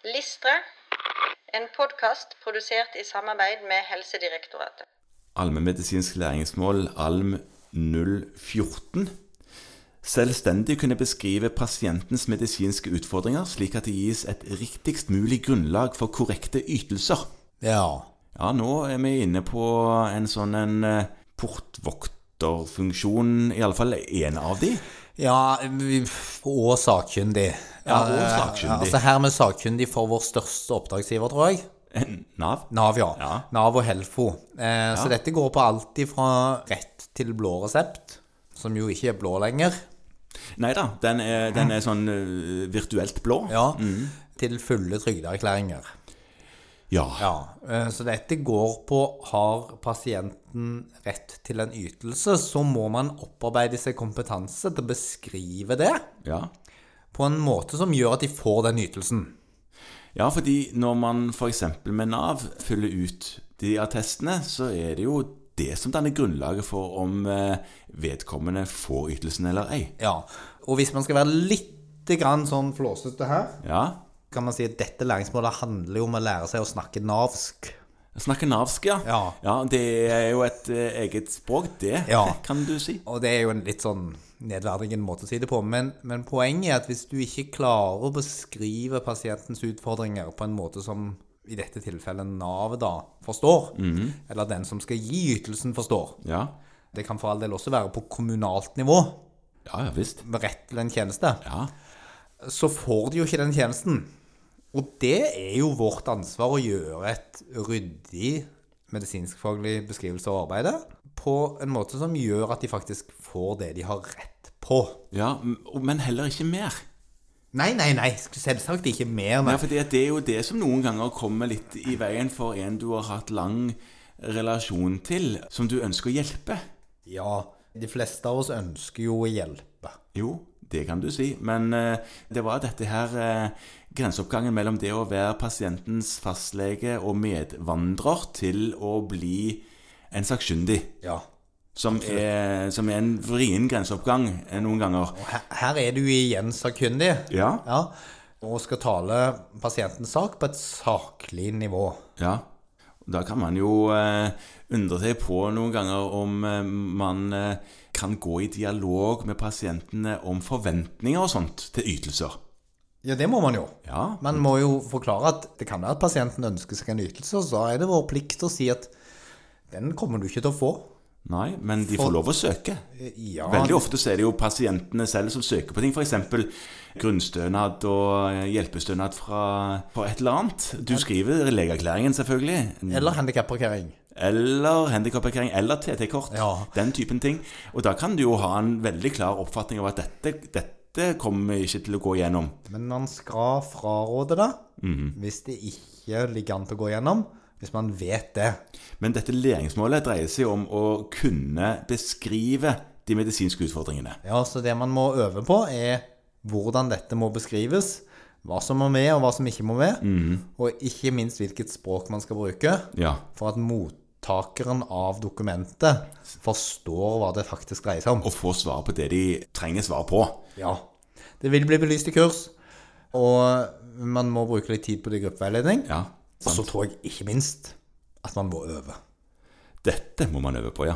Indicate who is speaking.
Speaker 1: Listre, en podkast produsert i samarbeid med Helsedirektoratet.
Speaker 2: Allmennmedisinsk læringsmål ALM 014. Selvstendig kunne beskrive pasientens medisinske utfordringer slik at det gis et riktigst mulig grunnlag for korrekte ytelser.
Speaker 3: Ja.
Speaker 2: Ja, nå er vi inne på en sånn en eh, portvokterfunksjon, iallfall én av de.
Speaker 3: Ja, og sakkyndig.
Speaker 2: Ja, og sakkyndig.
Speaker 3: Altså her med sakkyndig for vår største oppdragsgiver, tror jeg.
Speaker 2: Nav.
Speaker 3: Nav, ja.
Speaker 2: Ja.
Speaker 3: Nav og Helfo. Eh, Så dette går på alt fra rett til blå resept, som jo ikke er blå lenger,
Speaker 2: Nei da, den den er sånn eh, virtuelt blå.
Speaker 3: ja, til fulle trygdeerklæringer.
Speaker 2: Ja.
Speaker 3: Ja, eh, så dette går på har pasienten rett til en ytelse, så må man opparbeide seg kompetanse til å beskrive det
Speaker 2: ja.
Speaker 3: på en måte som gjør at de får den ytelsen.
Speaker 2: Ja, fordi når man f.eks. med Nav fyller ut de attestene, så er det jo det som danner grunnlaget for om eh, vedkommende får ytelsen eller ei.
Speaker 3: Ja, og hvis man skal være litt grann sånn flåsete her,
Speaker 2: Ja.
Speaker 3: Kan man si at dette læringsmålet handler jo om å lære seg å snakke navsk.
Speaker 2: Snakke navsk, ja.
Speaker 3: Ja.
Speaker 2: Det er jo et eh, eget språk, det,
Speaker 3: Ja.
Speaker 2: kan du si.
Speaker 3: Og det er jo en litt sånn nedverdigende måte å si det på, men, men poenget er at hvis du ikke klarer å beskrive pasientens utfordringer på en måte som i dette tilfellet Nav da forstår, eller den som skal gi ytelsen forstår,
Speaker 2: Ja.
Speaker 3: det kan for all del også være på kommunalt nivå,
Speaker 2: Ja, ja visst.
Speaker 3: med rett til en tjeneste,
Speaker 2: Ja.
Speaker 3: så får de jo ikke den tjenesten. Og det er jo vårt ansvar å gjøre et ryddig medisinskfaglig beskrivelse av arbeidet på en måte som gjør at de faktisk får det de har rett på.
Speaker 2: ja, men heller ikke mer.
Speaker 3: Nei, nei, nei, selvsagt ikke mer. Nei.
Speaker 2: for det er jo det som noen ganger kommer litt i veien for en du har hatt lang relasjon til, som du ønsker å hjelpe.
Speaker 3: Ja, de fleste av oss ønsker jo å hjelpe.
Speaker 2: Jo, det kan du si, men eh, det var dette her eh, grenseoppgangen mellom det å være pasientens fastlege og medvandrer til å bli en sakkyndig,
Speaker 3: Ja.
Speaker 2: som er, som er en vrien grenseoppgang eh, noen ganger.
Speaker 3: Her, her er du igjen sakkyndig.
Speaker 2: Ja,
Speaker 3: Ja. Og skal tale pasientens sak på et saklig nivå.
Speaker 2: ja. Da kan man jo eh, undre seg på noen ganger om eh, man eh, kan gå i dialog med pasientene om forventninger og sånt til ytelser.
Speaker 3: Ja, det må man jo.
Speaker 2: Ja,
Speaker 3: Man må jo forklare at det kan være at pasienten ønsker seg en ytelse, og så er det vår plikt å si at den kommer du ikke til å få.
Speaker 2: Nei, men de får lov å søke.
Speaker 3: Ja,
Speaker 2: Veldig ofte så er det jo pasientene selv som søker på ting. F.eks. grunnstønad og eh, hjelpestønad fra, fra et eller annet. Du skriver legeerklæringen, selvfølgelig.
Speaker 3: Eller handikapparkering.
Speaker 2: Eller handikapparkering, eller TT-kort.
Speaker 3: Ja.
Speaker 2: Den typen ting. Og da kan du jo ha en veldig klar oppfatning av at dette, dette kommer ikke til å gå gjennom.
Speaker 3: Men man skal fraråde det
Speaker 2: Mhm.
Speaker 3: hvis det ikke ligger an til å gå gjennom. Hvis man vet det.
Speaker 2: Men dette læringsmålet dreier seg om å kunne beskrive de medisinske utfordringene.
Speaker 3: Ja, Så det man må øve på, er hvordan dette må beskrives. Hva som må med, og hva som ikke må med.
Speaker 2: Mm.
Speaker 3: Og ikke minst hvilket språk man skal bruke.
Speaker 2: Ja.
Speaker 3: For at mottakeren av dokumentet forstår hva det faktisk dreier seg om.
Speaker 2: Og får svar på det de trenger svar på.
Speaker 3: Ja. Det vil bli belyst i kurs, og man må bruke litt tid på det i gruppeveiledning.
Speaker 2: Ja,
Speaker 3: Og så tror jeg ikke minst at man må øve.
Speaker 2: Dette må man øve på, ja.